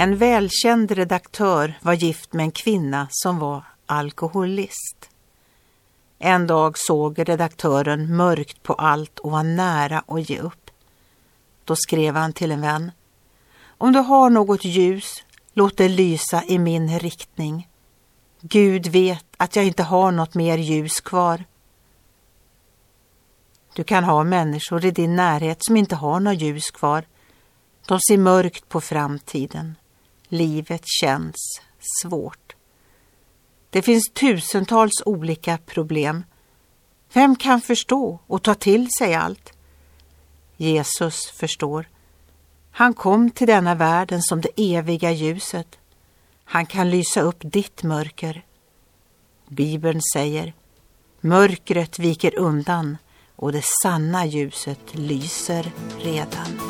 En välkänd redaktör var gift med en kvinna som var alkoholist. En dag såg redaktören mörkt på allt och var nära att ge upp. Då skrev han till en vän. Om du har något ljus, låt det lysa i min riktning. Gud vet att jag inte har något mer ljus kvar. Du kan ha människor i din närhet som inte har något ljus kvar. De ser mörkt på framtiden. Livet känns svårt. Det finns tusentals olika problem. Vem kan förstå och ta till sig allt? Jesus förstår. Han kom till denna världen som det eviga ljuset. Han kan lysa upp ditt mörker. Bibeln säger Mörkret viker undan och det sanna ljuset lyser redan.